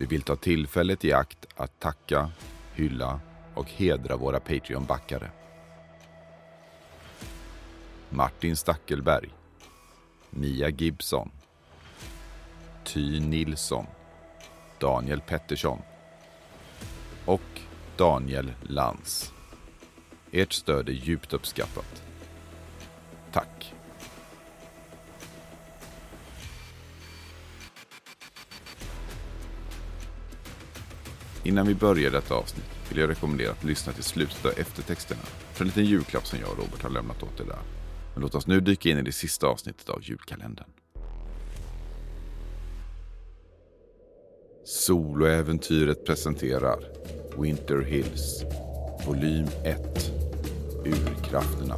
Vi vill ta tillfället i akt att tacka, hylla och hedra våra Patreon-backare. Martin Stackelberg Mia Gibson Ty Nilsson Daniel Pettersson och Daniel Lans. Ert stöd är djupt uppskattat. Tack. Innan vi börjar detta avsnitt vill jag rekommendera att lyssna till slutet av eftertexterna för en liten julklapp som jag och Robert har lämnat åt er där. Men låt oss nu dyka in i det sista avsnittet av julkalendern. Soloäventyret presenterar Winter Hills Volym 1 Urkrafterna.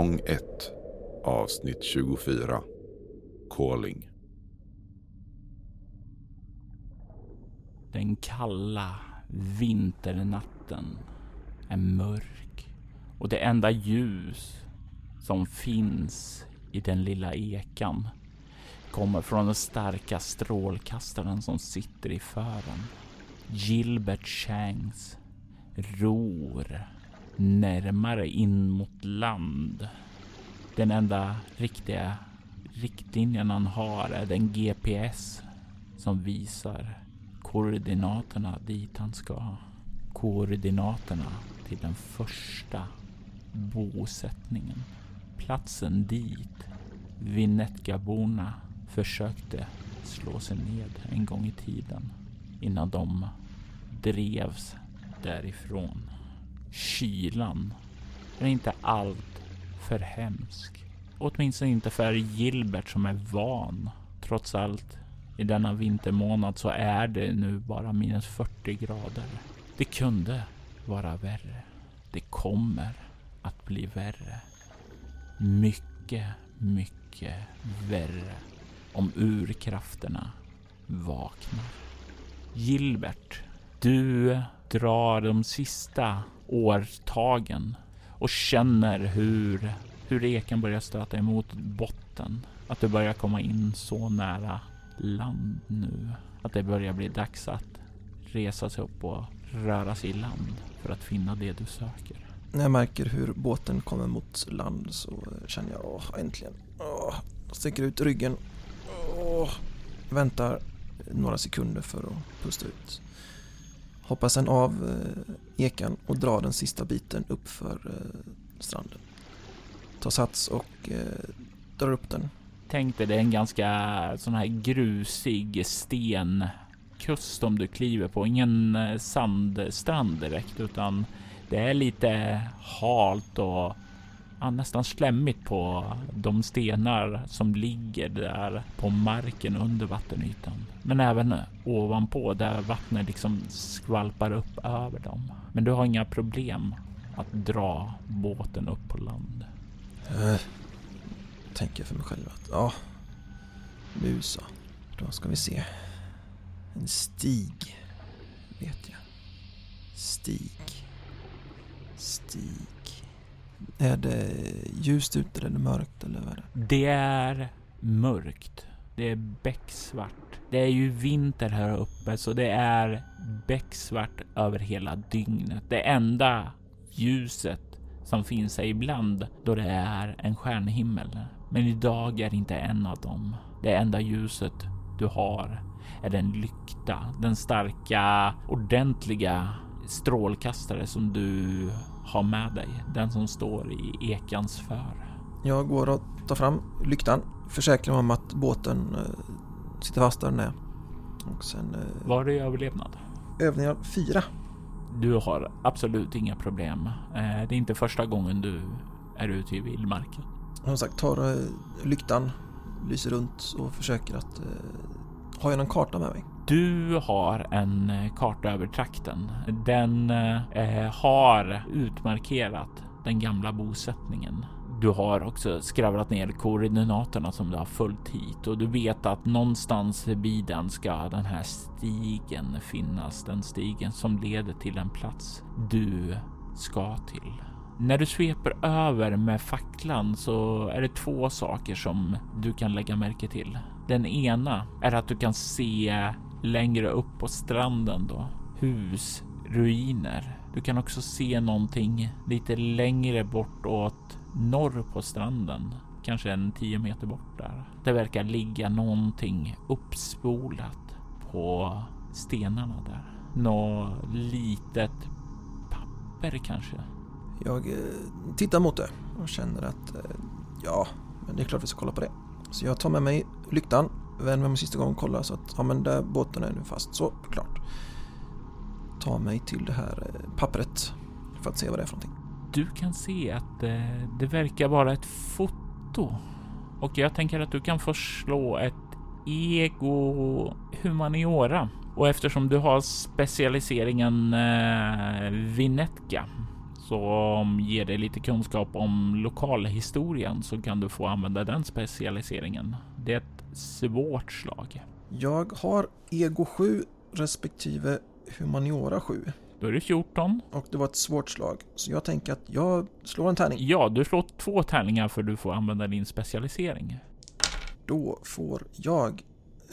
Säsong 1 Avsnitt 24 Calling Den kalla vinternatten är mörk och det enda ljus som finns i den lilla ekan kommer från den starka strålkastaren som sitter i fören. Gilbert Shanks ror närmare in mot land. Den enda riktiga riktlinjen han har är den GPS som visar koordinaterna dit han ska. Koordinaterna till den första bosättningen. Platsen dit Vinetgaborna försökte slå sig ned en gång i tiden innan de drevs därifrån. Kylan är inte allt för hemsk. Åtminstone inte för Gilbert som är van. Trots allt i denna vintermånad så är det nu bara minus 40 grader. Det kunde vara värre. Det kommer att bli värre. Mycket, mycket värre om urkrafterna vaknar. Gilbert, du drar de sista årtagen och känner hur, hur eken börjar stöta emot botten. Att du börjar komma in så nära land nu. Att det börjar bli dags att resa sig upp och röra sig i land för att finna det du söker. När jag märker hur båten kommer mot land så känner jag åh, äntligen. Åh, sticker ut ryggen. Åh, väntar några sekunder för att pusta ut. Hoppar sen av eh, ekan och drar den sista biten upp för eh, stranden. Tar sats och eh, drar upp den. Tänk dig det är en ganska sån här grusig stenkust som du kliver på. Ingen sandstrand direkt utan det är lite halt och ja, nästan slemmigt på de stenar som ligger där på marken under vattenytan. Men även ovanpå där vattnet liksom skvalpar upp över dem. Men du har inga problem att dra båten upp på land. Uh, tänker för mig själv att ja, nu så. Då ska vi se. En stig, vet jag. Stig. Stig. Är det ljust ute eller mörkt eller vad är det? Det är mörkt. Det är becksvart. Det är ju vinter här uppe så det är becksvart över hela dygnet. Det enda ljuset som finns är ibland då det är en stjärnhimmel. Men idag är det inte en av dem. Det enda ljuset du har är den lykta, den starka, ordentliga strålkastare som du har med dig. Den som står i ekans för. Jag går och tar fram lyktan, försäkrar mig om att båten eh, sitter fast där den är. Och sen... Eh, Var det överlevnad? Övningar fyra. Du har absolut inga problem. Eh, det är inte första gången du är ute i vildmarken. som sagt tar lyktan, lyser runt och försöker att... Har jag någon karta med mig? Du har en eh, karta över trakten. Den eh, eh, har utmarkerat den gamla bosättningen. Du har också skravlat ner koordinaterna som du har följt hit och du vet att någonstans vid den ska den här stigen finnas. Den stigen som leder till en plats du ska till. När du sveper över med facklan så är det två saker som du kan lägga märke till. Den ena är att du kan se längre upp på stranden då hus, ruiner. Du kan också se någonting lite längre bortåt norr på stranden, kanske en tio meter bort där. Det verkar ligga någonting uppspolat på stenarna där. Något litet papper kanske. Jag eh, tittar mot det och känner att eh, ja, men det är klart vi ska kolla på det. Så jag tar med mig lyktan, vänder mig sista gången och kollar så att ja, men där båten är nu fast. Så, klart. Ta mig till det här eh, pappret för att se vad det är för någonting. Du kan se att eh, det verkar vara ett foto och jag tänker att du kan förslå ett ego humaniora och eftersom du har specialiseringen eh, Vinetka som ger dig lite kunskap om lokalhistorien så kan du få använda den specialiseringen. Det svårt slag. Jag har ego 7 respektive humaniora 7. Då är det 14. Och det var ett svårt slag. Så jag tänker att jag slår en tärning. Ja, du slår två tärningar för du får använda din specialisering. Då får jag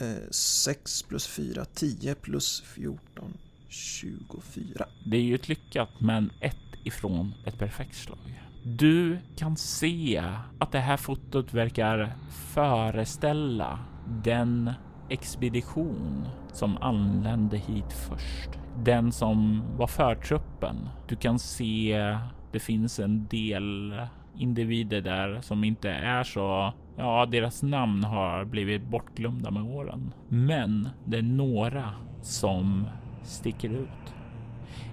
eh, 6 plus 4, 10 plus 14, 24. Det är ju ett lyckat, men ett ifrån ett perfekt slag. Du kan se att det här fotot verkar föreställa den expedition som anlände hit först. Den som var förtruppen. Du kan se det finns en del individer där som inte är så Ja, deras namn har blivit bortglömda med åren. Men det är några som sticker ut.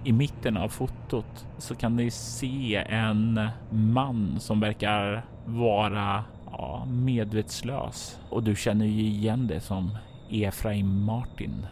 I mitten av fotot så kan ni se en man som verkar vara ja, medvetslös och du känner ju igen det som Efraim Martin.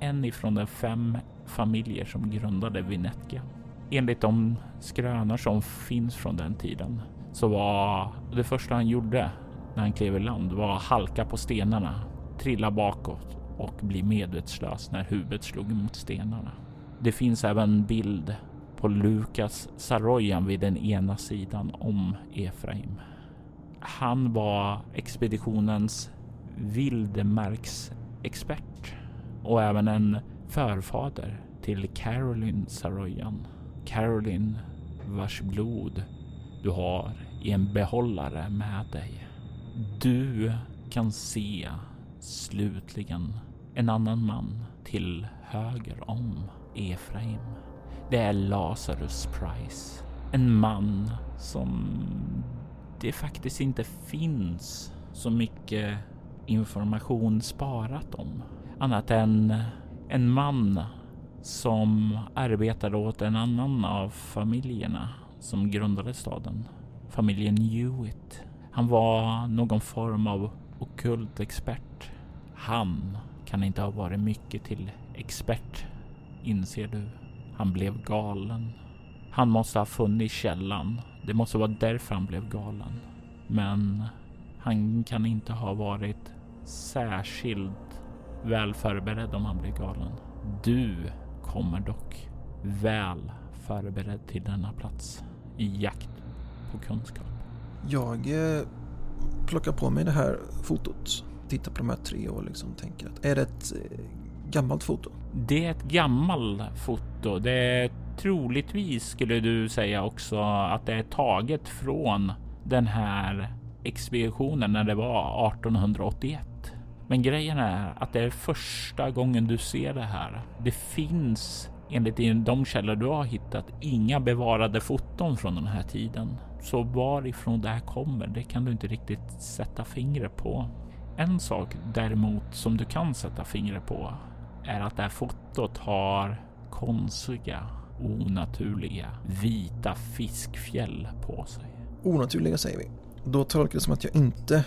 En ifrån de fem familjer som grundade Vinetka. Enligt de skrönor som finns från den tiden så var det första han gjorde när han klev i land var att halka på stenarna, trilla bakåt och bli medvetslös när huvudet slog mot stenarna. Det finns även bild på Lukas Saroyan vid den ena sidan om Efraim. Han var expeditionens vildmarksexpert och även en förfader till Caroline Saroyan. Caroline vars blod du har i en behållare med dig. Du kan se slutligen en annan man till höger om Efraim. Det är Lazarus Price. En man som det faktiskt inte finns så mycket information sparat om. Annat än en man som arbetade åt en annan av familjerna som grundade staden. Familjen Hewitt. Han var någon form av okult expert. Han kan inte ha varit mycket till expert inser du. Han blev galen. Han måste ha funnit källan. Det måste vara därför han blev galen. Men han kan inte ha varit särskilt väl förberedd om han blev galen. Du kommer dock väl förberedd till denna plats i jakt på kunskap. Jag eh, plockar på mig det här fotot, tittar på de här tre och liksom tänker att är det ett eh, gammalt foto? Det är ett gammalt foto. Det är troligtvis skulle du säga också att det är taget från den här expeditionen när det var 1881. Men grejen är att det är första gången du ser det här. Det finns enligt de källor du har hittat inga bevarade foton från den här tiden. Så varifrån det här kommer, det kan du inte riktigt sätta fingret på. En sak däremot som du kan sätta fingret på är att det här fotot har konstiga, onaturliga, vita fiskfjäll på sig. Onaturliga säger vi. Då tolkar det som att jag inte...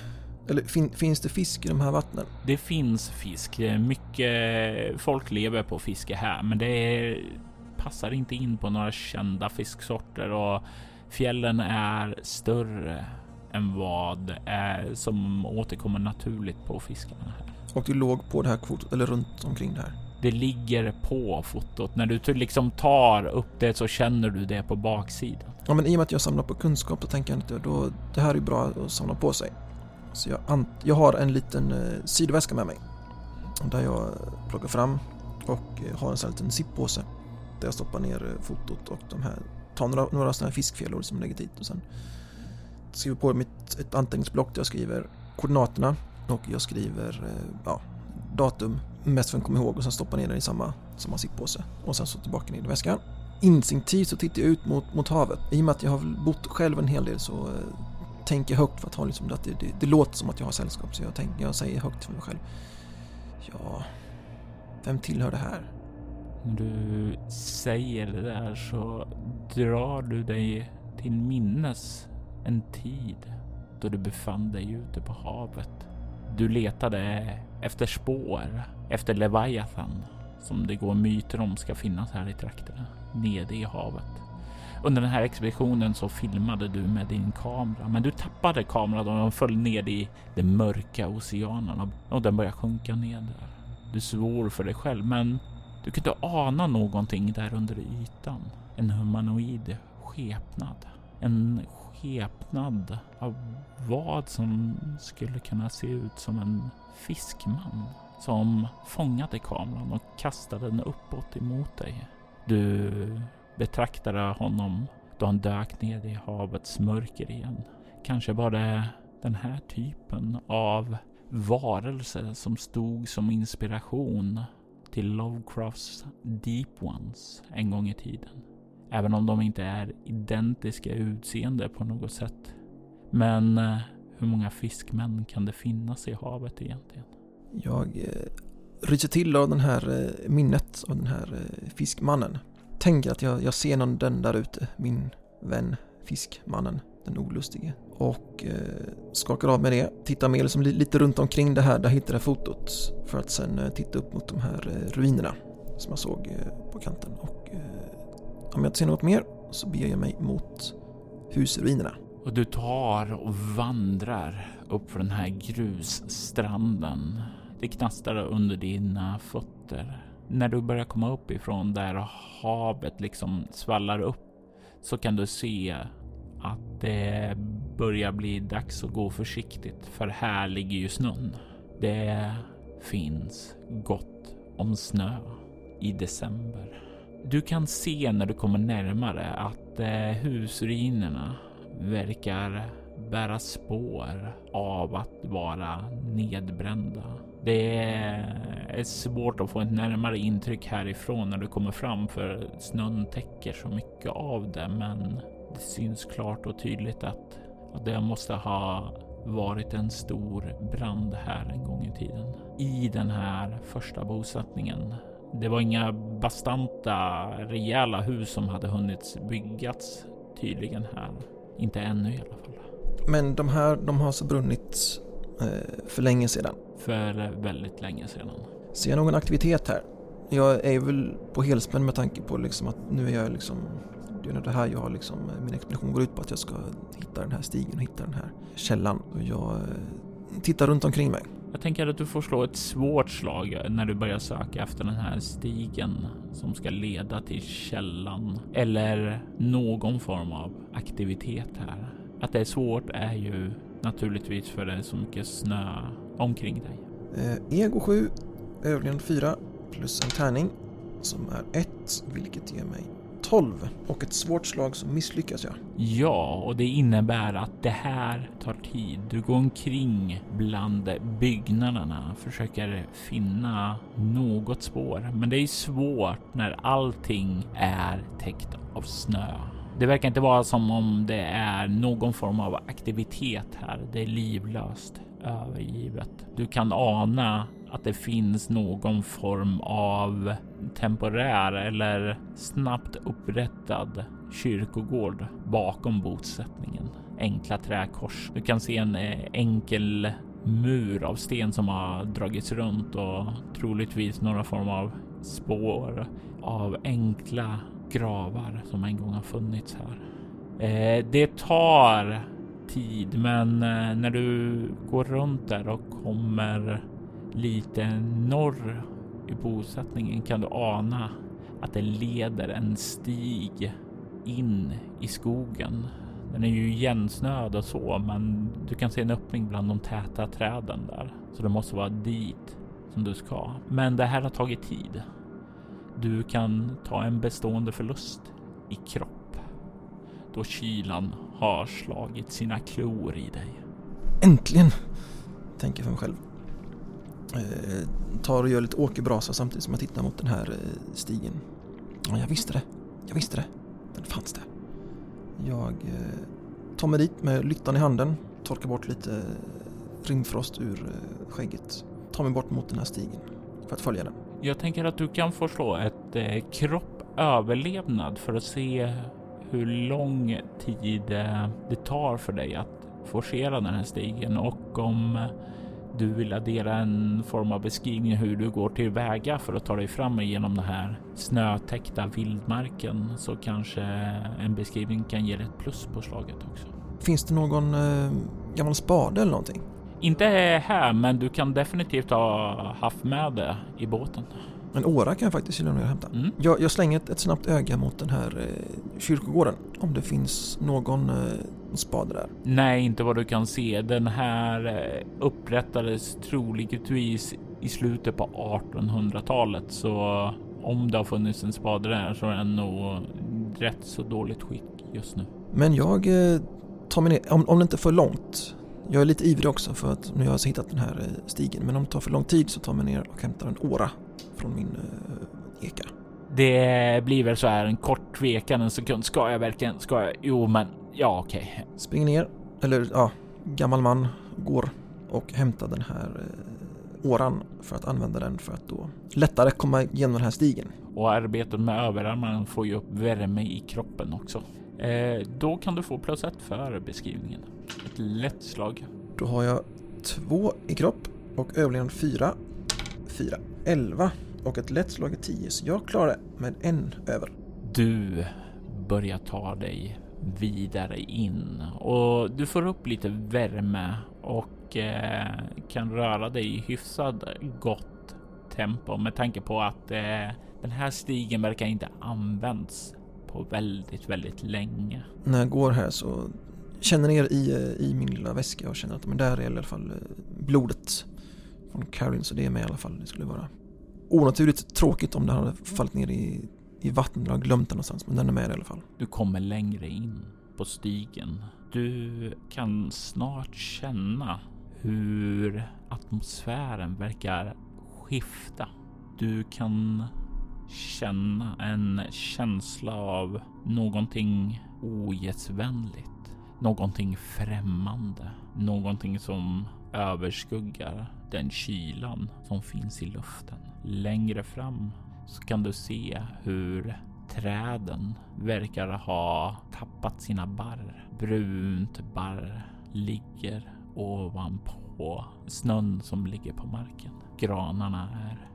Eller fin, finns det fisk i de här vattnen? Det finns fisk. Mycket folk lever på fiske här, men det passar inte in på några kända fisksorter och fjällen är större än vad är som återkommer naturligt på fiskarna här. Och du låg på det här kvotet, eller runt omkring det här? Det ligger på fotot. När du liksom tar upp det så känner du det på baksidan. Ja, men i och med att jag samlar på kunskap så tänker jag att då, det här är bra att samla på sig. Så jag, jag har en liten eh, sidoväska med mig. Där jag plockar fram och eh, har en sån här liten zippåse. Där jag stoppar ner eh, fotot och de här, tar några, några sådana här fiskfjällor som jag lägger dit och sen skriver på mitt, ett anteckningsblock där jag skriver koordinaterna och jag skriver eh, ja, datum, mest för att komma ihåg och sen stoppar ner den i samma, samma sittpåse och sen så tillbaka ner i väskan. Instinktivt så tittar jag ut mot, mot havet. I och med att jag har bott själv en hel del så eh, tänker jag högt för att ha liksom att det, det, det, låter som att jag har sällskap så jag, tänker, jag säger högt för mig själv. Ja, vem tillhör det här? När du säger det där så drar du dig till minnes en tid då du befann dig ute på havet. Du letade efter spår efter Leviathan som det går myter om ska finnas här i trakterna, nere i havet. Under den här expeditionen så filmade du med din kamera, men du tappade kameran och den föll ned i de mörka oceanerna och den började sjunka ner där. Du svor för dig själv, men du kunde ana någonting där under ytan. En humanoid skepnad. En skepnad av vad som skulle kunna se ut som en fiskman som fångade kameran och kastade den uppåt emot dig. Du betraktade honom då han dök ner i havets mörker igen. Kanske var det den här typen av varelse som stod som inspiration till Lovecrafts Deep Ones en gång i tiden. Även om de inte är identiska i utseende på något sätt. Men eh, hur många fiskmän kan det finnas i havet egentligen? Jag eh, ryser till av den här eh, minnet av den här eh, fiskmannen. Tänker att jag, jag ser någon den där ute, min vän fiskmannen, den olustige. Och eh, skakar av med det, tittar mer liksom lite runt omkring det här, där jag hittade fotot. För att sen eh, titta upp mot de här eh, ruinerna som jag såg eh, på kanten. Och eh, om jag inte ser något mer så beger jag mig mot husruinerna. Och du tar och vandrar upp för den här grusstranden. Det knastrar under dina fötter. När du börjar komma upp ifrån där havet liksom svallar upp så kan du se att det börjar bli dags att gå försiktigt för här ligger ju snön. Det finns gott om snö i december. Du kan se när du kommer närmare att eh, husruinerna verkar bära spår av att vara nedbrända. Det är svårt att få ett närmare intryck härifrån när du kommer fram för snön täcker så mycket av det men det syns klart och tydligt att, att det måste ha varit en stor brand här en gång i tiden. I den här första bosättningen det var inga bastanta, rejäla hus som hade hunnit byggas tydligen här. Inte ännu i alla fall. Men de här, de har alltså brunnit eh, för länge sedan? För väldigt länge sedan. Ser jag någon aktivitet här? Jag är väl på helspänn med tanke på liksom att nu är jag liksom det är det här jag har liksom, min expedition går ut på att jag ska hitta den här stigen och hitta den här källan. Och jag eh, tittar runt omkring mig. Jag tänker att du får slå ett svårt slag när du börjar söka efter den här stigen som ska leda till källan eller någon form av aktivitet här. Att det är svårt är ju naturligtvis för det är så mycket snö omkring dig. Eh, ego 7, överlevnad 4 plus en tärning som är 1 vilket ger mig 12 och ett svårt slag så misslyckas jag. Ja, och det innebär att det här tar tid. Du går omkring bland byggnaderna, försöker finna något spår, men det är svårt när allting är täckt av snö. Det verkar inte vara som om det är någon form av aktivitet här. Det är livlöst, övergivet. Du kan ana att det finns någon form av temporär eller snabbt upprättad kyrkogård bakom bosättningen. Enkla träkors. Du kan se en eh, enkel mur av sten som har dragits runt och troligtvis några form av spår av enkla gravar som en gång har funnits här. Eh, det tar tid, men eh, när du går runt där och kommer lite norr i bosättningen kan du ana att det leder en stig in i skogen. Den är ju igensnöad och så, men du kan se en öppning bland de täta träden där. Så det måste vara dit som du ska. Men det här har tagit tid. Du kan ta en bestående förlust i kropp då kylan har slagit sina klor i dig. Äntligen! Tänker för mig själv. Eh, tar och gör lite åkerbrasa samtidigt som jag tittar mot den här eh, stigen. Ja, jag visste det. Jag visste det. Den fanns där. Jag eh, tar mig dit med lyttan i handen, torkar bort lite rimfrost ur skägget. Tar mig bort mot den här stigen för att följa den. Jag tänker att du kan få slå ett eh, kropp överlevnad för att se hur lång tid det tar för dig att forcera den här stigen och om du vill addera en form av beskrivning hur du går tillväga för att ta dig fram genom den här snötäckta vildmarken så kanske en beskrivning kan ge dig ett plus på slaget också. Finns det någon eh, gammal spade eller någonting? Inte här, men du kan definitivt ha haft med det i båten. En åra kan jag faktiskt gilla att hämta. Mm. Jag, jag slänger ett, ett snabbt öga mot den här eh, kyrkogården. Om det finns någon eh, spade där. Nej, inte vad du kan se. Den här eh, upprättades troligtvis i slutet på 1800-talet, så om det har funnits en spade där så är den nog rätt så dåligt skick just nu. Men jag eh, tar mig ner, om, om det inte är för långt. Jag är lite ivrig också för att nu har jag hittat den här eh, stigen. Men om det tar för lång tid så tar jag mig ner och hämtar en åra från min eh, eka. Det blir väl så här en kort tvekan, en sekund. Ska jag verkligen? Ska jag? Jo, men ja, okej. Springer ner, eller ja, gammal man går och hämtar den här eh, åran för att använda den för att då lättare komma igenom den här stigen. Och arbetet med överarmarna får ju upp värme i kroppen också. Eh, då kan du få plus ett för beskrivningen. Ett lätt slag. Då har jag två i kropp och överlevnad fyra. Fyra. Elva. Och ett lätt slag är tio, så jag klarar med en över. Du börjar ta dig vidare in och du får upp lite värme och eh, kan röra dig i hyfsad gott tempo med tanke på att eh, den här stigen verkar inte använts på väldigt, väldigt länge. När jag går här så känner ner i, i min lilla väska och känner att men där är i alla fall eh, blodet från Caroline så det är med i alla fall. Det skulle vara onaturligt tråkigt om den hade fallit ner i, i vattnet och glömt den någonstans men den är med i alla fall. Du kommer längre in på stigen. Du kan snart känna hur atmosfären verkar skifta. Du kan känna en känsla av någonting ogästvänligt. Någonting främmande. Någonting som överskuggar den kylan som finns i luften. Längre fram så kan du se hur träden verkar ha tappat sina barr. Brunt barr ligger ovanpå snön som ligger på marken. Granarna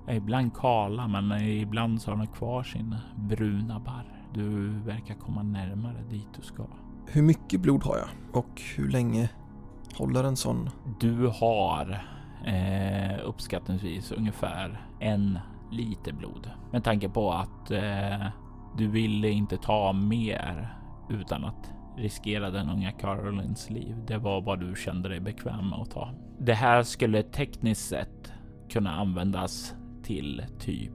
är ibland kala, men ibland så har de kvar sin bruna barr. Du verkar komma närmare dit du ska. Hur mycket blod har jag? Och hur länge håller en sån? Du har eh, uppskattningsvis ungefär en liter blod. Med tanke på att eh, du ville inte ta mer utan att riskera den unga Carolines liv. Det var vad du kände dig bekväm med att ta. Det här skulle tekniskt sett kunna användas till typ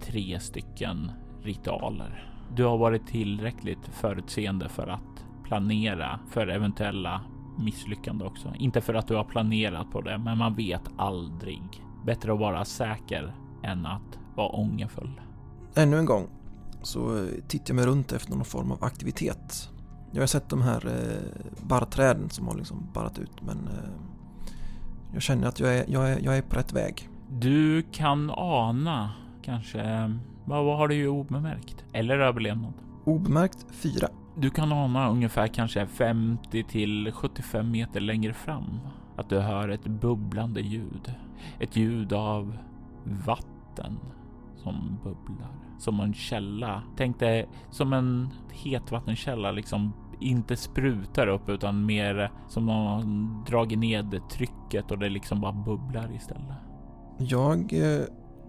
tre stycken ritualer. Du har varit tillräckligt förutseende för att planera för eventuella misslyckande också. Inte för att du har planerat på det, men man vet aldrig. Bättre att vara säker än att vara ångerfull. Ännu en gång så tittar jag mig runt efter någon form av aktivitet. Jag har sett de här eh, barrträden som har liksom barrat ut men eh, jag känner att jag är, jag, är, jag är på rätt väg. Du kan ana kanske, vad, vad har du ju obemärkt? Eller överlevnad? Obemärkt 4. Du kan ana ungefär kanske 50 till 75 meter längre fram att du hör ett bubblande ljud. Ett ljud av vatten som bubblar. Som en källa. Tänk dig som en hetvattenkälla liksom inte sprutar upp utan mer som någon dragit ned trycket och det liksom bara bubblar istället. Jag eh,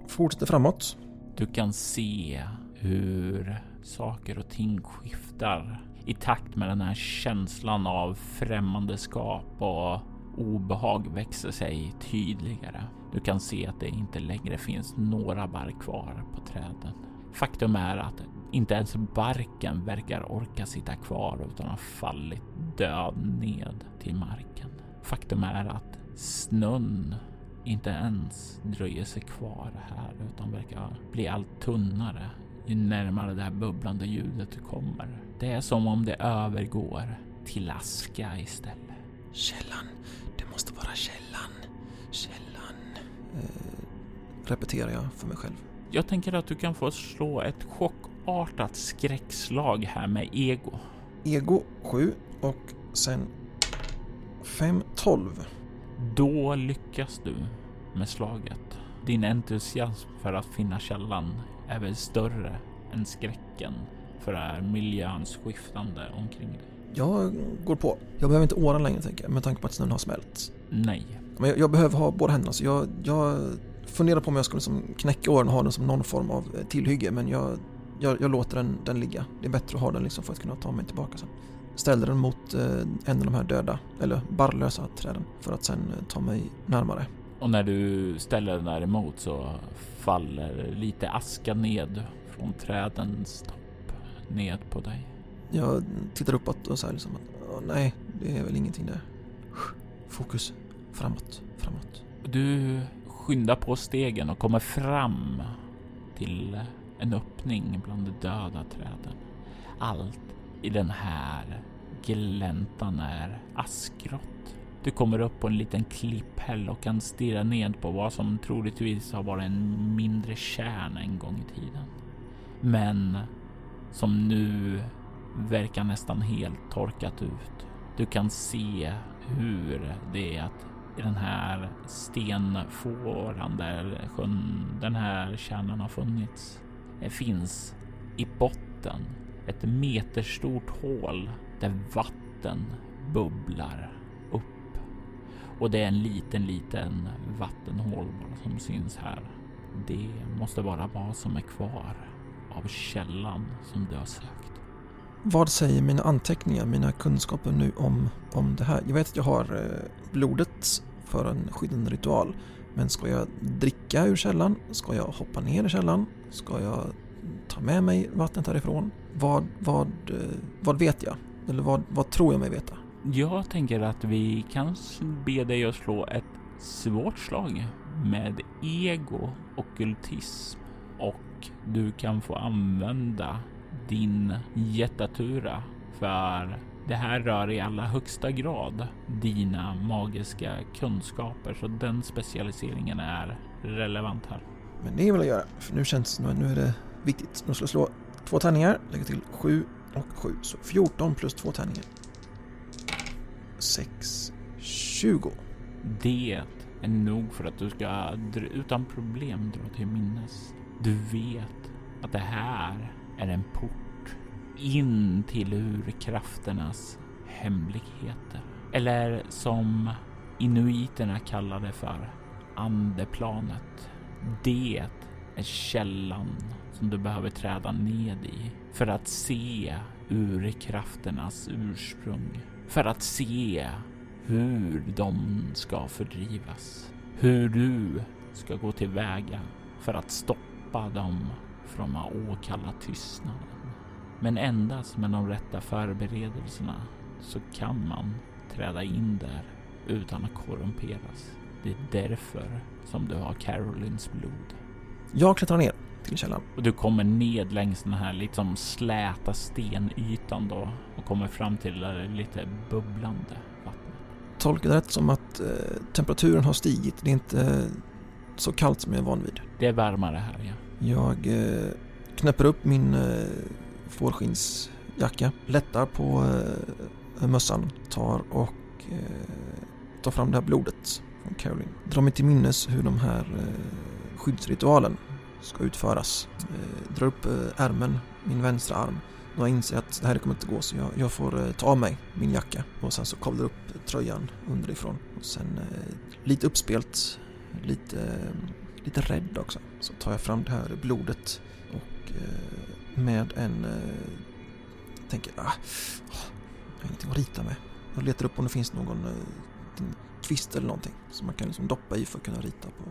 fortsätter framåt. Du kan se hur saker och ting skiftar i takt med den här känslan av främmandeskap och obehag växer sig tydligare. Du kan se att det inte längre finns några barr kvar på träden. Faktum är att inte ens barken verkar orka sitta kvar utan har fallit död ned till marken. Faktum är att snön inte ens dröjer sig kvar här utan verkar bli allt tunnare ju närmare det här bubblande ljudet du kommer. Det är som om det övergår till aska istället. Källan. Det måste vara källan. Källan. Eh, repeterar jag för mig själv. Jag tänker att du kan få slå ett chockartat skräckslag här med ego. Ego 7 och sen 5, 12. Då lyckas du med slaget. Din entusiasm för att finna källan är väl större än skräcken för är miljöns skiftande omkring dig. Jag går på. Jag behöver inte åran längre tänker jag med tanke på att snön har smält. Nej, Men jag, jag behöver ha båda händerna så jag, jag funderar på om jag ska liksom knäcka åren och ha den som någon form av eh, tillhygge men jag, jag, jag låter den, den ligga. Det är bättre att ha den liksom för att kunna ta mig tillbaka sen. Ställer den mot eh, en av de här döda, eller barrlösa träden för att sen eh, ta mig närmare. och när du ställer den där emot så faller lite aska ned från trädens topp ned på dig. Jag tittar uppåt och säger liksom att "Åh, nej, det är väl ingenting där. Fokus, framåt, framåt. Du skyndar på stegen och kommer fram till en öppning bland de döda träden. Allt i den här gläntan är askgrått. Du kommer upp på en liten klipphäll och kan stirra ned på vad som troligtvis har varit en mindre kärn en gång i tiden. Men som nu verkar nästan helt torkat ut. Du kan se hur det är att i den här stenfåran där sjön, den här kärnan har funnits. Det finns i botten ett meterstort hål där vatten bubblar. Och det är en liten, liten vattenhål som syns här. Det måste vara vad som är kvar av källan som du har sökt. Vad säger mina anteckningar, mina kunskaper nu om, om det här? Jag vet att jag har eh, blodet för en skyddande ritual. Men ska jag dricka ur källan? Ska jag hoppa ner i källan? Ska jag ta med mig vattnet härifrån? Vad, vad, eh, vad vet jag? Eller vad, vad tror jag mig veta? Jag tänker att vi kan be dig att slå ett svårt slag med ego och kultism och du kan få använda din jättatura för det här rör i allra högsta grad dina magiska kunskaper så den specialiseringen är relevant här. Men det vill jag göra, för nu känns det nu är det viktigt. Nu ska jag slå två tärningar, lägga till sju och sju, Så 14 plus två tärningar. 6, 20. Det är nog för att du ska utan problem dra till minnes. Du vet att det här är en port in till urkrafternas hemligheter. Eller som inuiterna kallar det för andeplanet. Det är källan som du behöver träda ned i för att se urkrafternas ursprung. För att se hur de ska fördrivas. Hur du ska gå tillväga för att stoppa dem från att åkalla tystnaden. Men endast med de rätta förberedelserna så kan man träda in där utan att korrumperas. Det är därför som du har Carolines blod. Jag klättrar ner till källan. Och du kommer ned längs den här liksom släta stenytan då och kommer fram till det lite bubblande vattnet. Tolkar det rätt som att eh, temperaturen har stigit. Det är inte, så kallt som jag är van vid. Det är varmare här ja. Jag eh, knäpper upp min eh, fårskinnsjacka, lättar på eh, mössan, tar och eh, tar fram det här blodet från Caroline. Drar mig till minnes hur de här eh, skyddsritualen ska utföras. Jag drar upp eh, ärmen, min vänstra arm. Då jag inser att det här kommer inte gå så jag, jag får eh, ta av mig min jacka och sen så kavlar upp tröjan underifrån. Och sen lite uppspelt, lite, lite rädd också. Så tar jag fram det här blodet och med en... Jag tänker, ah, jag har ingenting att rita med. Jag letar upp om det finns någon kvist eller någonting som man kan liksom doppa i för att kunna rita på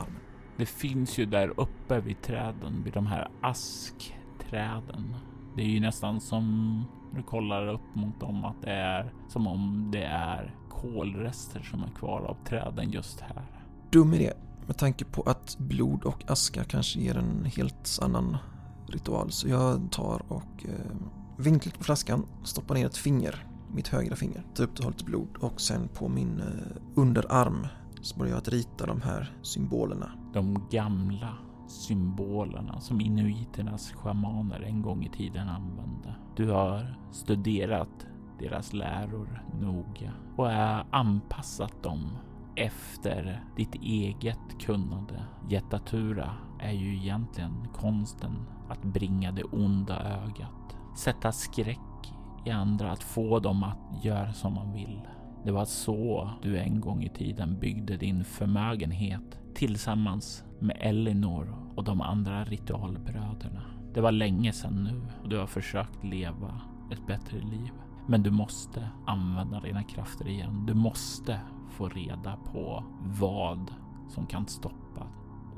armen. Det finns ju där uppe vid träden, vid de här askträden. Det är ju nästan som du kollar upp mot dem att det är som om det är kolrester som är kvar av träden just här. Dum idé med tanke på att blod och aska kanske ger en helt annan ritual. Så jag tar och eh, vinklar på flaskan, stoppar ner ett finger, mitt högra finger, tar upp det, har lite blod och sen på min eh, underarm så börjar jag att rita de här symbolerna. De gamla symbolerna som inuiternas shamaner en gång i tiden använde. Du har studerat deras läror noga och anpassat dem efter ditt eget kunnande. Jättatura är ju egentligen konsten att bringa det onda ögat, sätta skräck i andra, att få dem att göra som man vill. Det var så du en gång i tiden byggde din förmögenhet tillsammans med Elinor och de andra ritualbröderna. Det var länge sedan nu och du har försökt leva ett bättre liv. Men du måste använda dina krafter igen. Du måste få reda på vad som kan stoppa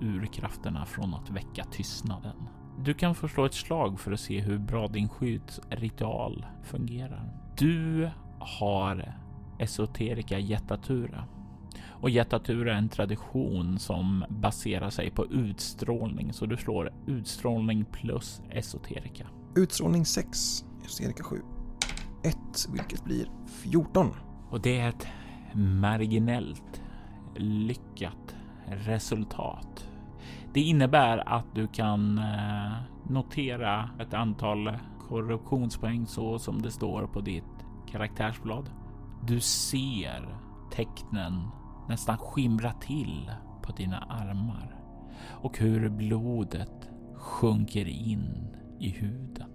urkrafterna från att väcka tystnaden. Du kan få slå ett slag för att se hur bra din skyddsritual fungerar. Du har esoterika Jättatura och Jättatura är en tradition som baserar sig på utstrålning så du slår utstrålning plus esoterika. Utstrålning 6, esoterika 7. 1, vilket blir 14. Och det är ett marginellt lyckat resultat. Det innebär att du kan eh, notera ett antal korruptionspoäng så som det står på ditt karaktärsblad. Du ser tecknen nästan skimra till på dina armar och hur blodet sjunker in i huden,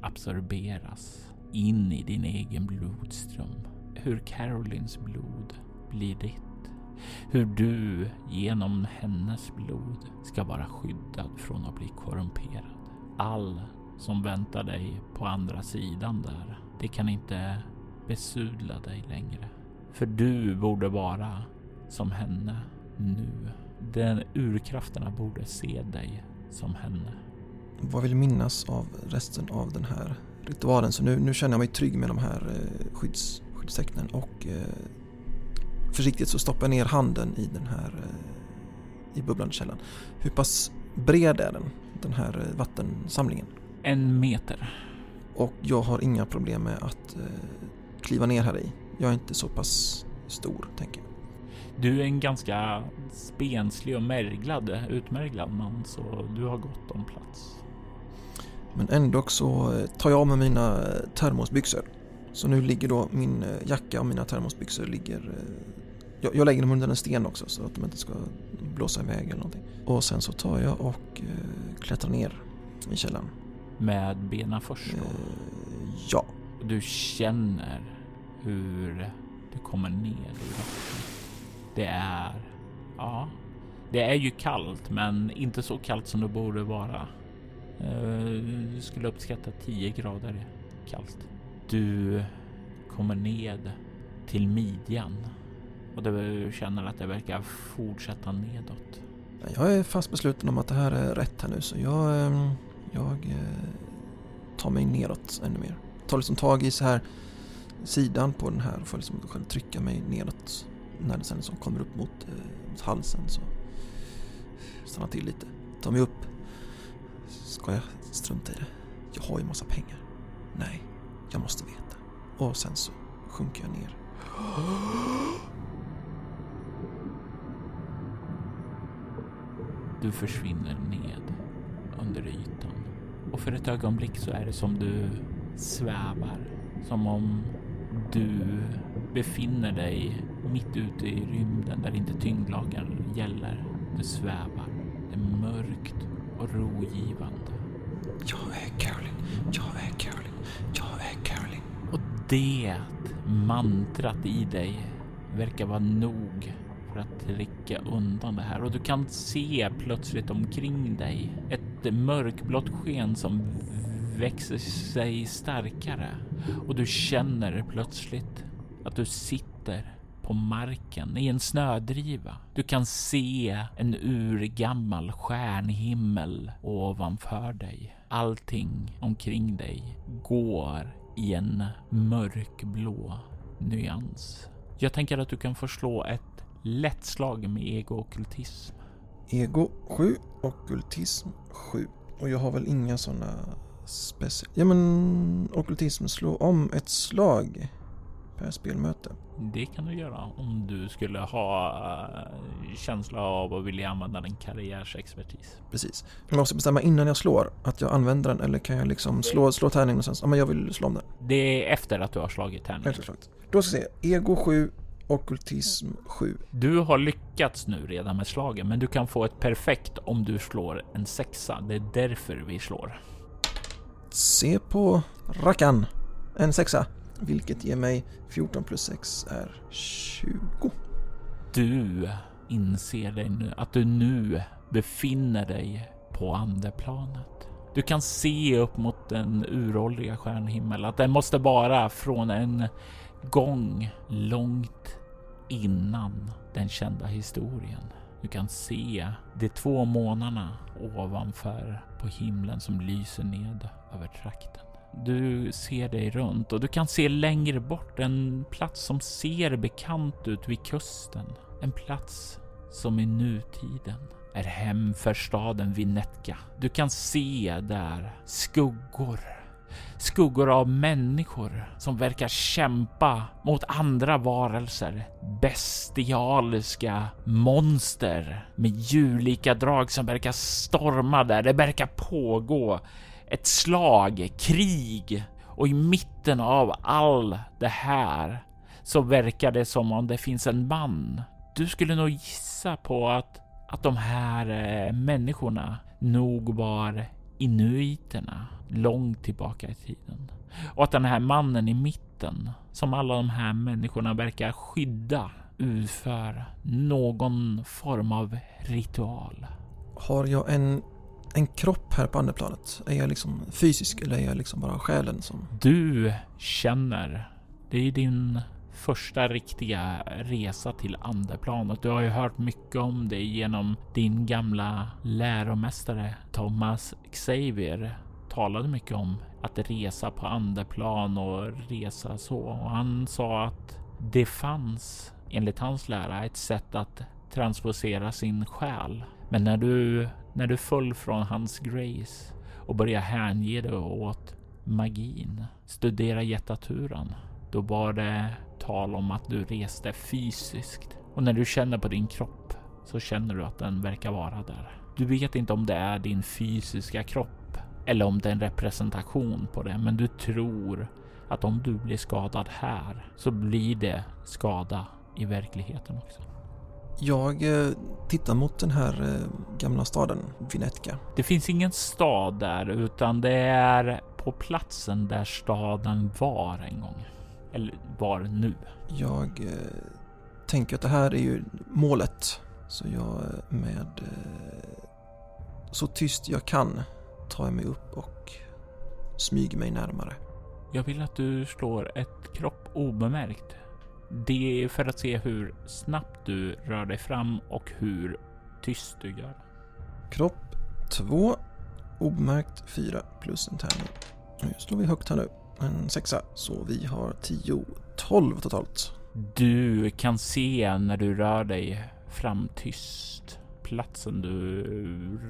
absorberas in i din egen blodström. Hur Carolines blod blir ditt. Hur du genom hennes blod ska vara skyddad från att bli korrumperad. All som väntar dig på andra sidan där, det kan inte besudla dig längre. För du borde vara som henne nu. Den urkrafterna borde se dig som henne. Vad vill minnas av resten av den här ritualen? Så nu, nu känner jag mig trygg med de här eh, skydds, skyddstecknen och eh, försiktigt så stoppar jag ner handen i den här eh, i bubblande källan. Hur pass bred är den, den här eh, vattensamlingen? En meter. Och jag har inga problem med att eh, kliva ner här i. Jag är inte så pass stor, tänker jag. Du är en ganska spenslig och märglad, utmärglad man, så du har gott om plats. Men ändå så eh, tar jag av mig mina eh, termosbyxor. Så nu ligger då min eh, jacka och mina termosbyxor ligger... Jag, jag lägger dem under en sten också så att de inte ska blåsa iväg eller någonting. Och sen så tar jag och klättrar ner i källaren. Med benen först då? ja. Du känner hur du kommer ner i vattnet. Det är, ja, det är ju kallt, men inte så kallt som det borde vara. Du skulle uppskatta 10 grader kallt. Du kommer ned till midjan och du känner att det verkar fortsätta nedåt. Jag är fast besluten om att det här är rätt här nu så jag, eh, jag eh, tar mig neråt ännu mer. Tar liksom tag i så här sidan på den här och får liksom själv trycka mig neråt. När det sen liksom kommer upp mot, eh, mot halsen så stannar till lite. Tar mig upp. Ska jag strunta i det? Jag har ju massa pengar. Nej, jag måste veta. Och sen så sjunker jag ner. Du försvinner ned under ytan. Och för ett ögonblick så är det som du svävar. Som om du befinner dig mitt ute i rymden där inte tyngdlagen gäller. Du svävar. Det är mörkt och rogivande. Jag är Caroline. Jag är Caroline. Jag är Caroline. Och det mantrat i dig verkar vara nog för att trycka undan det här och du kan se plötsligt omkring dig ett mörkblått sken som växer sig starkare och du känner plötsligt att du sitter på marken i en snödriva. Du kan se en urgammal stjärnhimmel ovanför dig. Allting omkring dig går i en mörkblå nyans. Jag tänker att du kan få slå ett lätt slag med ego-okkultism. Ego 7, ockultism 7. Och jag har väl inga sådana speciella... Ja men ockultism slå om ett slag per spelmöte. Det kan du göra om du skulle ha uh, känsla av att vilja använda din karriärsexpertis. Precis. Jag måste bestämma innan jag slår att jag använder den eller kan jag liksom slå, slå tärningen och sen... Ja men jag vill slå om den. Det är efter att du har slagit tärningen. Efter slaget. Då ska vi se. Ego 7, ockultism 7. Du har lyckats nu redan med slagen, men du kan få ett perfekt om du slår en sexa. Det är därför vi slår. Se på rackan. En sexa. Vilket ger mig 14 plus 6 är 20. Du inser dig nu att du nu befinner dig på andeplanet. Du kan se upp mot den uråldriga stjärnhimmel, att den måste vara från en gång långt innan den kända historien. Du kan se de två månarna ovanför på himlen som lyser ned över trakten. Du ser dig runt och du kan se längre bort en plats som ser bekant ut vid kusten. En plats som i nutiden är hem för staden Vinetka. Du kan se där skuggor. Skuggor av människor som verkar kämpa mot andra varelser. Bestialiska monster med djurlika drag som verkar storma där. Det verkar pågå ett slag, krig och i mitten av all det här så verkar det som om det finns en man. Du skulle nog gissa på att, att de här eh, människorna nog var inuiterna långt tillbaka i tiden. Och att den här mannen i mitten, som alla de här människorna verkar skydda, utför någon form av ritual. Har jag en, en kropp här på andeplanet? Är jag liksom fysisk eller är jag liksom bara själen som... Du känner, det är din första riktiga resa till andeplanet. Du har ju hört mycket om det genom din gamla läromästare Thomas Xavier talade mycket om att resa på andeplan och resa så. Och han sa att det fanns enligt hans lära ett sätt att transposera sin själ. Men när du, när du föll från hans grace och började hänge dig åt magin, studera jättaturan, då var det tal om att du reste fysiskt. Och när du känner på din kropp så känner du att den verkar vara där. Du vet inte om det är din fysiska kropp eller om det är en representation på det, men du tror att om du blir skadad här så blir det skada i verkligheten också. Jag eh, tittar mot den här eh, gamla staden, Vinetka. Det finns ingen stad där, utan det är på platsen där staden var en gång. Eller var nu. Jag eh, tänker att det här är ju målet. Så jag eh, med eh, så tyst jag kan tar jag mig upp och smyger mig närmare. Jag vill att du slår ett kropp obemärkt. Det är för att se hur snabbt du rör dig fram och hur tyst du gör. Kropp 2, obemärkt 4 plus en tärning. Nu slår vi högt här nu. En sexa, så vi har 10, 12 totalt. Du kan se när du rör dig fram tyst. Platsen du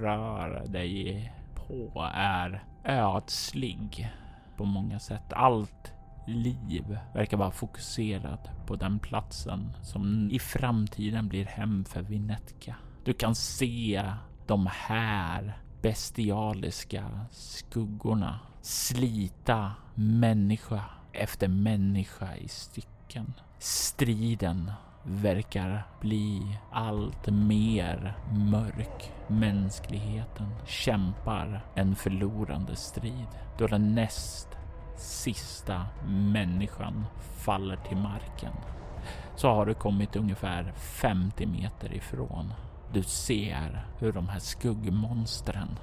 rör dig på är ödslig på många sätt. Allt liv verkar vara fokuserat på den platsen som i framtiden blir hem för Vinetka. Du kan se de här bestialiska skuggorna slita människa efter människa i stycken. Striden verkar bli allt mer mörk. Mänskligheten kämpar en förlorande strid då den näst sista människan faller till marken så har du kommit ungefär 50 meter ifrån. Du ser hur de här skuggmonstren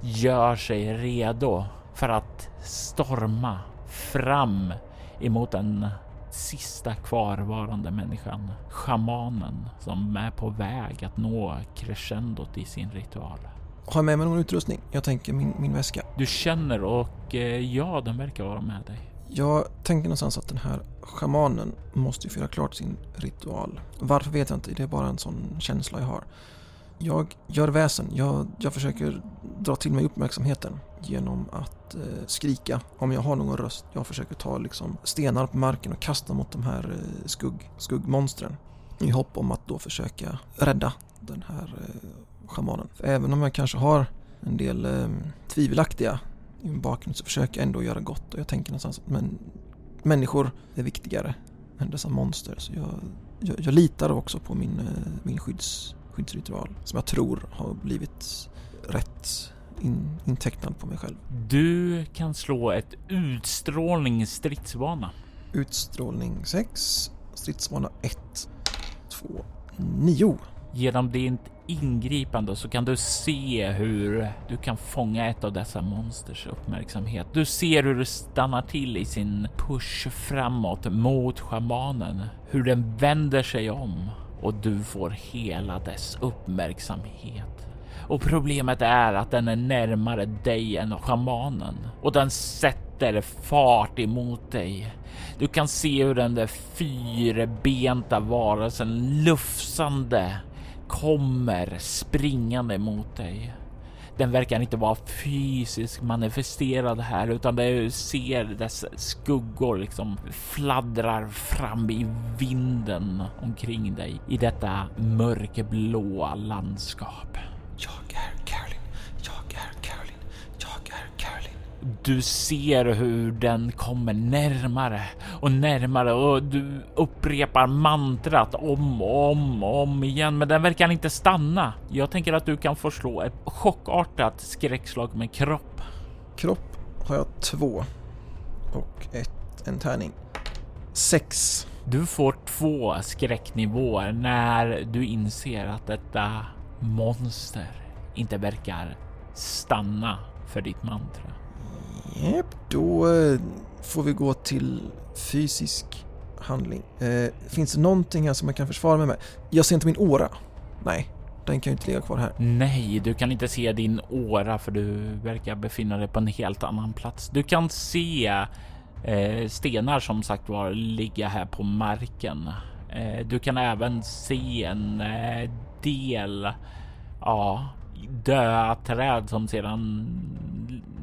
gör sig redo för att storma fram emot den sista kvarvarande människan, shamanen som är på väg att nå crescendot i sin ritual. Har jag med mig någon utrustning? Jag tänker min, min väska. Du känner och eh, ja, den verkar vara med dig. Jag tänker någonstans att den här shamanen måste ju få göra klart sin ritual. Varför vet jag inte, det är bara en sån känsla jag har. Jag gör väsen, jag, jag försöker dra till mig uppmärksamheten genom att eh, skrika om jag har någon röst. Jag försöker ta liksom, stenar på marken och kasta mot de här eh, skugg, skuggmonstren i hopp om att då försöka rädda den här eh, shamanen. För även om jag kanske har en del eh, tvivelaktiga i min bakgrund så försöker jag ändå göra gott och jag tänker någonstans att men, människor är viktigare än dessa monster. Så jag, jag, jag litar också på min, eh, min skydds, skyddsritual som jag tror har blivit rätt in, intecknad på mig själv. Du kan slå ett utstrålning stridsvana. Utstrålning 6, stridsvana 1, 2, 9. Genom ditt ingripande så kan du se hur du kan fånga ett av dessa monsters uppmärksamhet. Du ser hur det stannar till i sin push framåt mot shamanen, hur den vänder sig om och du får hela dess uppmärksamhet. Och problemet är att den är närmare dig än shamanen och den sätter fart emot dig. Du kan se hur den där fyrbenta varelsen lufsande kommer springande mot dig. Den verkar inte vara fysiskt manifesterad här utan du ser dess skuggor liksom fladdrar fram i vinden omkring dig i detta mörkblåa landskap. Jag är Caroline, jag är Caroline, jag är Caroline. Du ser hur den kommer närmare och närmare och du upprepar mantrat om och om och om igen, men den verkar inte stanna. Jag tänker att du kan få slå ett chockartat skräckslag med kropp. Kropp har jag två och ett, en tärning. Sex. Du får två skräcknivåer när du inser att detta monster inte verkar stanna för ditt mantra. Yep, då eh, får vi gå till fysisk handling. Eh, finns det någonting här som jag kan försvara mig med? Jag ser inte min åra. Nej, den kan ju inte ligga kvar här. Nej, du kan inte se din åra för du verkar befinna dig på en helt annan plats. Du kan se eh, stenar som sagt var ligga här på marken. Eh, du kan även se en eh, del ja, döda träd som sedan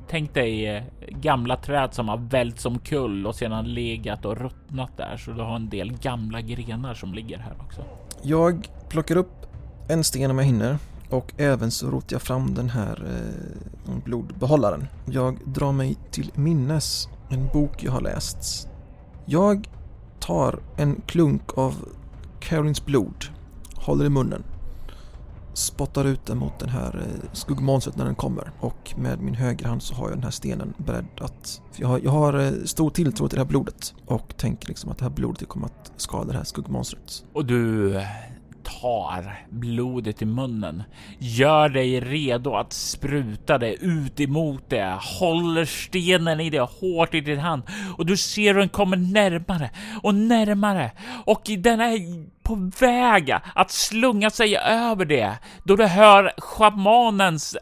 Tänk dig eh, gamla träd som har vält som kull och sedan legat och ruttnat där. Så du har en del gamla grenar som ligger här också. Jag plockar upp en sten om jag hinner och även så rotar jag fram den här eh, blodbehållaren. Jag drar mig till minnes en bok jag har läst. Jag tar en klunk av Carolins blod, håller i munnen, spottar ut den mot den här eh, skuggmonstret när den kommer och med min högerhand så har jag den här stenen beredd att... Jag har, jag har eh, stor tilltro till det här blodet och tänker liksom att det här blodet kommer att skada det här skuggmonstret. Och du eh, tar blodet i munnen, gör dig redo att spruta det ut emot det, håller stenen i det hårt i din hand och du ser hur den kommer närmare och närmare. Och den är på väg att slunga sig över det. Då du hör schamanens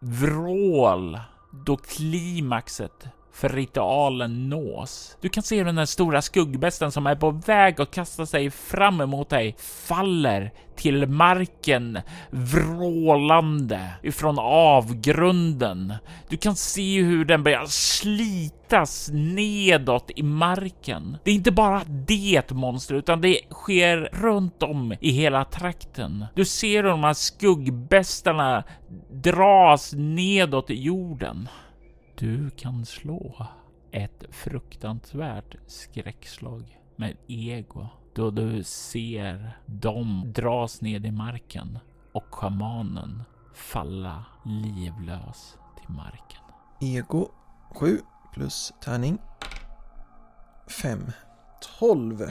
vrål då klimaxet för ritualen nås. Du kan se hur den där stora skuggbesten som är på väg att kasta sig fram emot dig faller till marken vrålande ifrån avgrunden. Du kan se hur den börjar slitas nedåt i marken. Det är inte bara det monster, utan det sker runt om i hela trakten. Du ser hur de här skuggbästarna dras nedåt i jorden. Du kan slå ett fruktansvärt skräckslag med ego då du ser dem dras ned i marken och schamanen falla livlös till marken. Ego 7 plus tärning 5. 12.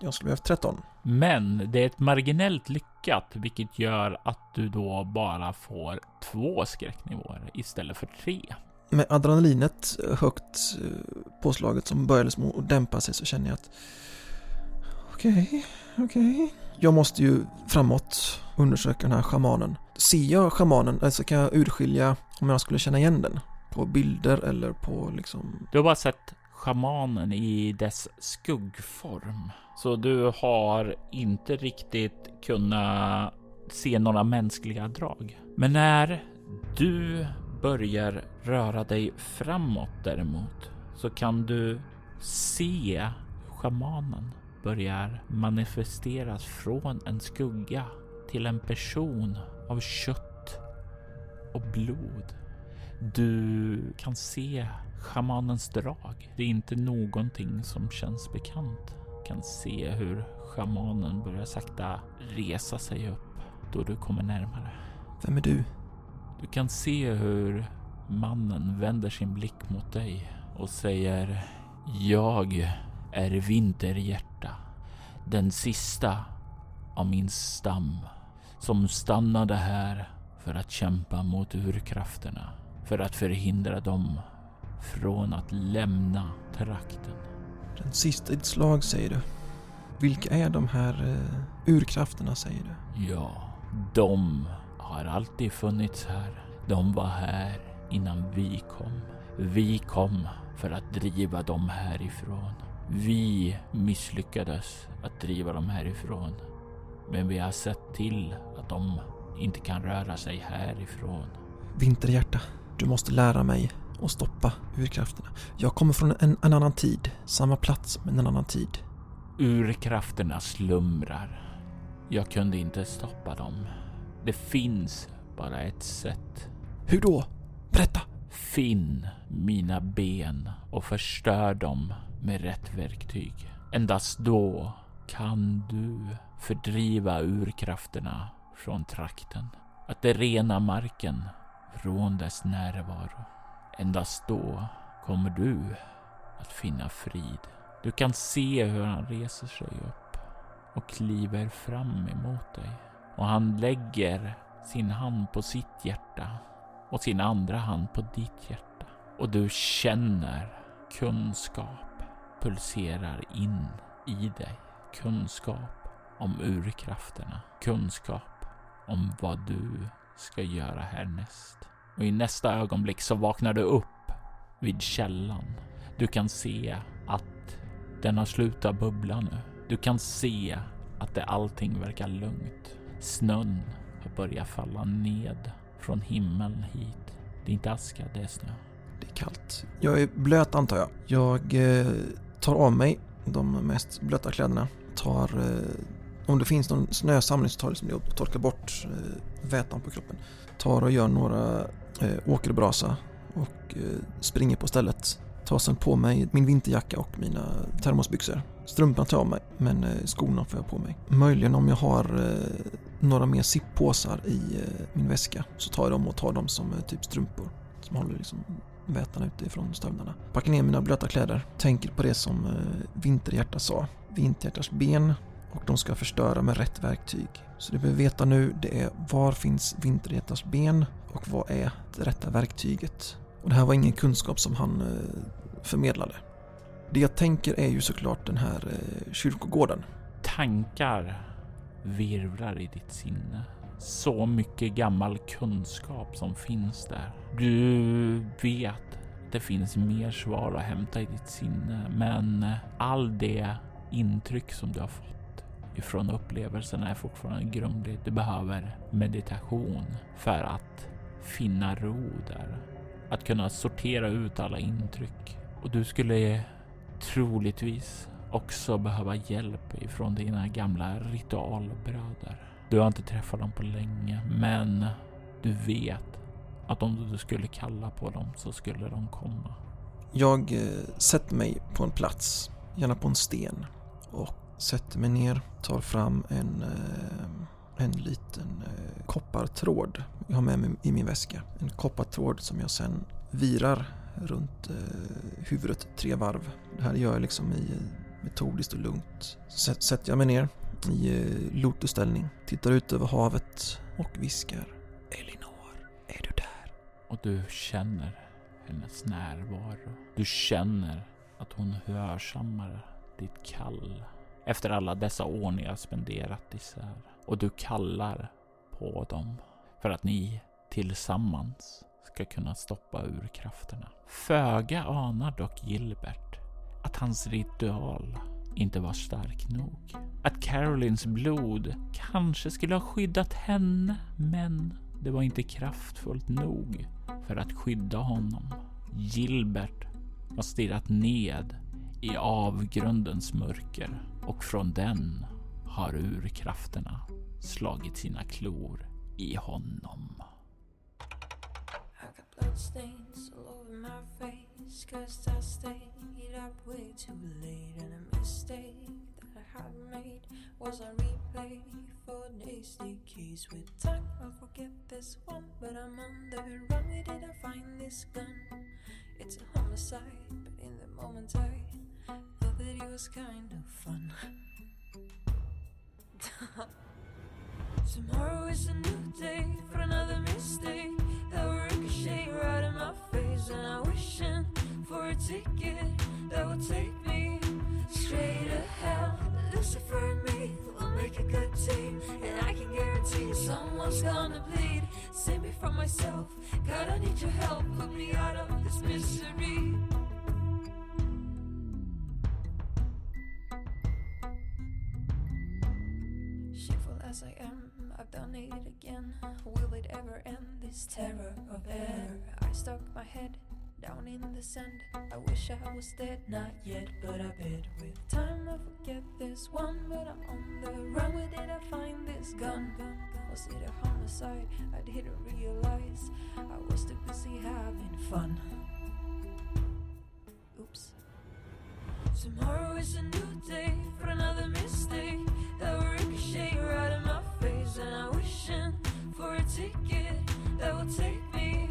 Jag skulle behövt 13. Men det är ett marginellt lyckat, vilket gör att du då bara får två skräcknivåer istället för tre. Med adrenalinet högt eh, påslaget som började liksom att dämpa sig så känner jag att okej, okej. Jag måste ju framåt undersöka den här schamanen. Ser jag schamanen, alltså kan jag urskilja om jag skulle känna igen den? På bilder eller på liksom... Du har bara sett schamanen i dess skuggform. Så du har inte riktigt kunnat se några mänskliga drag. Men när du börjar röra dig framåt däremot så kan du se schamanen börjar manifesteras från en skugga till en person av kött och blod. Du kan se schamanens drag. Det är inte någonting som känns bekant. Du kan se hur schamanen börjar sakta resa sig upp då du kommer närmare. Vem är du? Du kan se hur mannen vänder sin blick mot dig och säger Jag är Vinterhjärta, den sista av min stam som stannade här för att kämpa mot urkrafterna, för att förhindra dem från att lämna trakten. Den sista i ditt slag säger du. Vilka är de här uh, urkrafterna säger du? Ja, de har alltid funnits här. De var här innan vi kom. Vi kom för att driva dem härifrån. Vi misslyckades att driva dem härifrån. Men vi har sett till att de inte kan röra sig härifrån. Vinterhjärta, du måste lära mig att stoppa urkrafterna. Jag kommer från en, en annan tid, samma plats men en annan tid. Urkrafterna slumrar. Jag kunde inte stoppa dem. Det finns bara ett sätt. Hur då? Berätta! Finn mina ben och förstör dem med rätt verktyg. Endast då kan du fördriva urkrafterna från trakten. Att det rena marken från dess närvaro. Endast då kommer du att finna frid. Du kan se hur han reser sig upp och kliver fram emot dig. Och han lägger sin hand på sitt hjärta och sin andra hand på ditt hjärta. Och du känner kunskap pulserar in i dig. Kunskap om urkrafterna. Kunskap om vad du ska göra härnäst. Och i nästa ögonblick så vaknar du upp vid källan. Du kan se att den har slutat bubbla nu. Du kan se att det allting verkar lugnt. Snön har börjat falla ned från himlen hit. Det är inte aska, det är snö. Det är kallt. Jag är blöt antar jag. Jag eh, tar av mig de mest blöta kläderna. Tar, eh, om det finns någon snösamling så tar jag liksom och torkar bort eh, vätan på kroppen. Tar och gör några eh, åkerbrasa och eh, springer på stället. Tar sen på mig min vinterjacka och mina termosbyxor. Strumporna tar jag av mig, men eh, skorna får jag på mig. Möjligen om jag har eh, några mer sippåsar i eh, min väska så tar jag dem och tar dem som eh, typ strumpor. Som håller liksom vätan utifrån stövlarna. Packar ner mina blöta kläder. Tänker på det som eh, Vinterhjärta sa. Vinterhjärtas ben och de ska förstöra med rätt verktyg. Så det vi behöver veta nu det är var finns Vinterhjärtas ben och vad är det rätta verktyget? Och det här var ingen kunskap som han förmedlade. Det jag tänker är ju såklart den här kyrkogården. Tankar virvlar i ditt sinne. Så mycket gammal kunskap som finns där. Du vet det finns mer svar att hämta i ditt sinne, men all det intryck som du har fått ifrån upplevelserna är fortfarande grumligt. Du behöver meditation för att finna ro där. Att kunna sortera ut alla intryck. Och du skulle troligtvis också behöva hjälp ifrån dina gamla ritualbröder. Du har inte träffat dem på länge, men du vet att om du skulle kalla på dem så skulle de komma. Jag eh, sätter mig på en plats, gärna på en sten och sätter mig ner, tar fram en, eh, en liten eh, koppartråd jag har med mig i min väska. En koppartråd som jag sen virar runt eh, huvudet tre varv. Det här gör jag liksom i metodiskt och lugnt. Sätter jag mig ner i eh, lotusställning, tittar ut över havet och viskar Elinor, är du där? Och du känner hennes närvaro. Du känner att hon hörsammar ditt kall efter alla dessa år ni har spenderat isär. Och du kallar på dem för att ni tillsammans ska kunna stoppa urkrafterna. Föga anar dock Gilbert att hans ritual inte var stark nog. Att Carolins blod kanske skulle ha skyddat henne, men det var inte kraftfullt nog för att skydda honom. Gilbert har stirrat ned i avgrundens mörker och från den har urkrafterna slagit sina klor i honom. bloodstains Cause I stayed up way too late And a mistake that I had made Was a replay for days, decades With time I'll forget this one But I'm on the run, where did I find this gun? It's a homicide, but in the moment I Thought that it was kind of fun Tomorrow is a new day for another mistake that will ricochet right in my face, and I'm wishing for a ticket that will take me straight to hell. Lucifer and me will make a good team, and I can guarantee someone's gonna bleed. Save me from myself, God, I need your help. Put me out of this misery. I've done it again. Will it ever end this terror of air? I stuck my head down in the sand. I wish I was dead, not yet, but I bet with time I forget this one. But I'm on the run. Where did I find this gun? Was it a homicide? I didn't realize I was too busy having fun. Oops. Tomorrow is a new day for another mistake that will ricochet right in my face, and I'm wishing for a ticket that will take me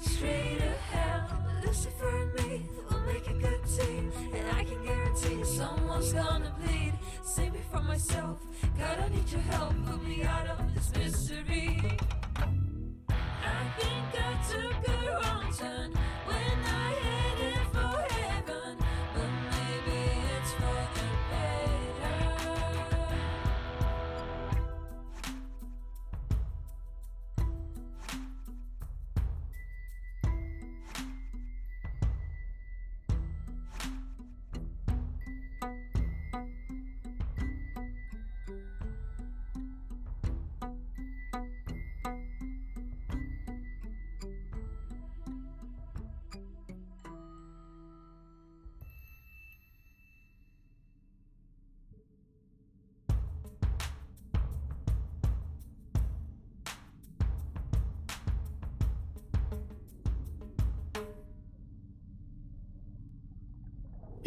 straight to hell. Lucifer and me will make a good team, and I can guarantee someone's gonna bleed. Save me from myself, God, I need your help. Put me out of this misery. I think I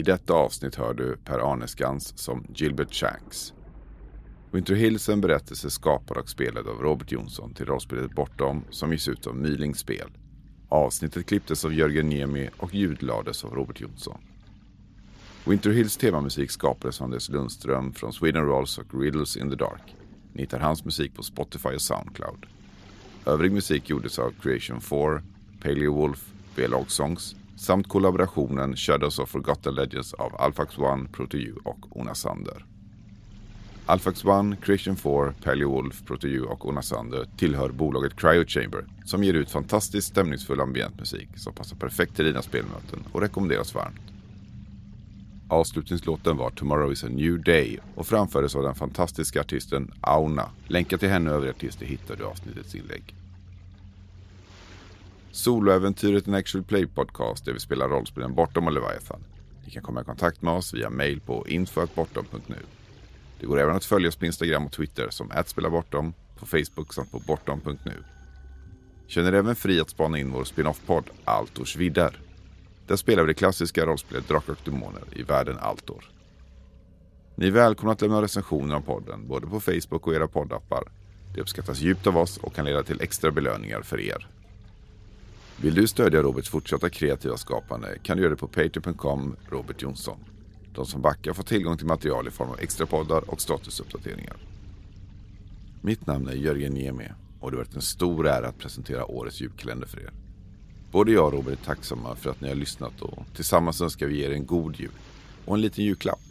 I detta avsnitt hör du Per Arneskans som Gilbert Shanks. Winter Hills är en berättelse skapad och spelad av Robert Jonsson till rollspelet Bortom som ges ut av Mylings spel. Avsnittet klipptes av Jörgen Niemi och ljudlades av Robert Jonsson. Winter Hills temamusik skapades av Anders Lundström från Sweden Rolls och Riddles in the Dark. Ni hittar hans musik på Spotify och Soundcloud. Övrig musik gjordes av Creation 4, Paleo Wolf, B-Log Songs samt kollaborationen Shadows of Forgotten Legends av Alphax One, Proto och Ona Sander. Alphax One, Creation 4, Paleowolf, Proteu och Onasander tillhör bolaget Cryo Chamber som ger ut fantastiskt stämningsfull ambientmusik som passar perfekt till dina spelmöten och rekommenderas varmt. Avslutningslåten var Tomorrow is a new day och framfördes av den fantastiska artisten Auna. Länkar till henne och övriga artister hittar du i avsnittets inlägg. Soloäventyret en actual play podcast där vi spelar rollspelen Bortom och Leviathan. Ni kan komma i kontakt med oss via mail på info.bortom.nu. Det går även att följa oss på Instagram och Twitter som @spelabortom, på Facebook samt på bortom.nu. Känner även fri att spana in vår spin-off-podd Altors vidder. Där spelar vi det klassiska rollspelet Drakar och Demoner i världen Altor. Ni är välkomna att lämna recensioner om podden både på Facebook och era poddappar. Det uppskattas djupt av oss och kan leda till extra belöningar för er. Vill du stödja Roberts fortsatta kreativa skapande kan du göra det på patreon.com Robert Jonsson. De som backar får tillgång till material i form av extra poddar och statusuppdateringar. Mitt namn är Jörgen Niemi och det har varit en stor ära att presentera årets julkalender för er. Både jag och Robert är tacksamma för att ni har lyssnat och tillsammans önskar vi er en god jul och en liten julklapp.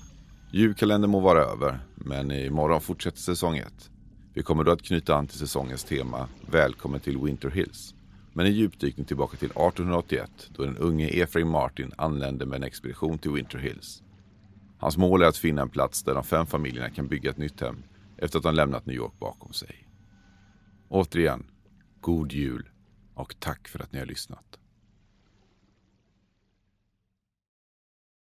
Julkalendern må vara över, men imorgon fortsätter säsong 1. Vi kommer då att knyta an till säsongens tema Välkommen till Winter Hills men en djupdykning tillbaka till 1881 då den unge Efraim Martin anlände med en expedition till Winter Hills. Hans mål är att finna en plats där de fem familjerna kan bygga ett nytt hem efter att de lämnat New York bakom sig. Återigen, god jul och tack för att ni har lyssnat.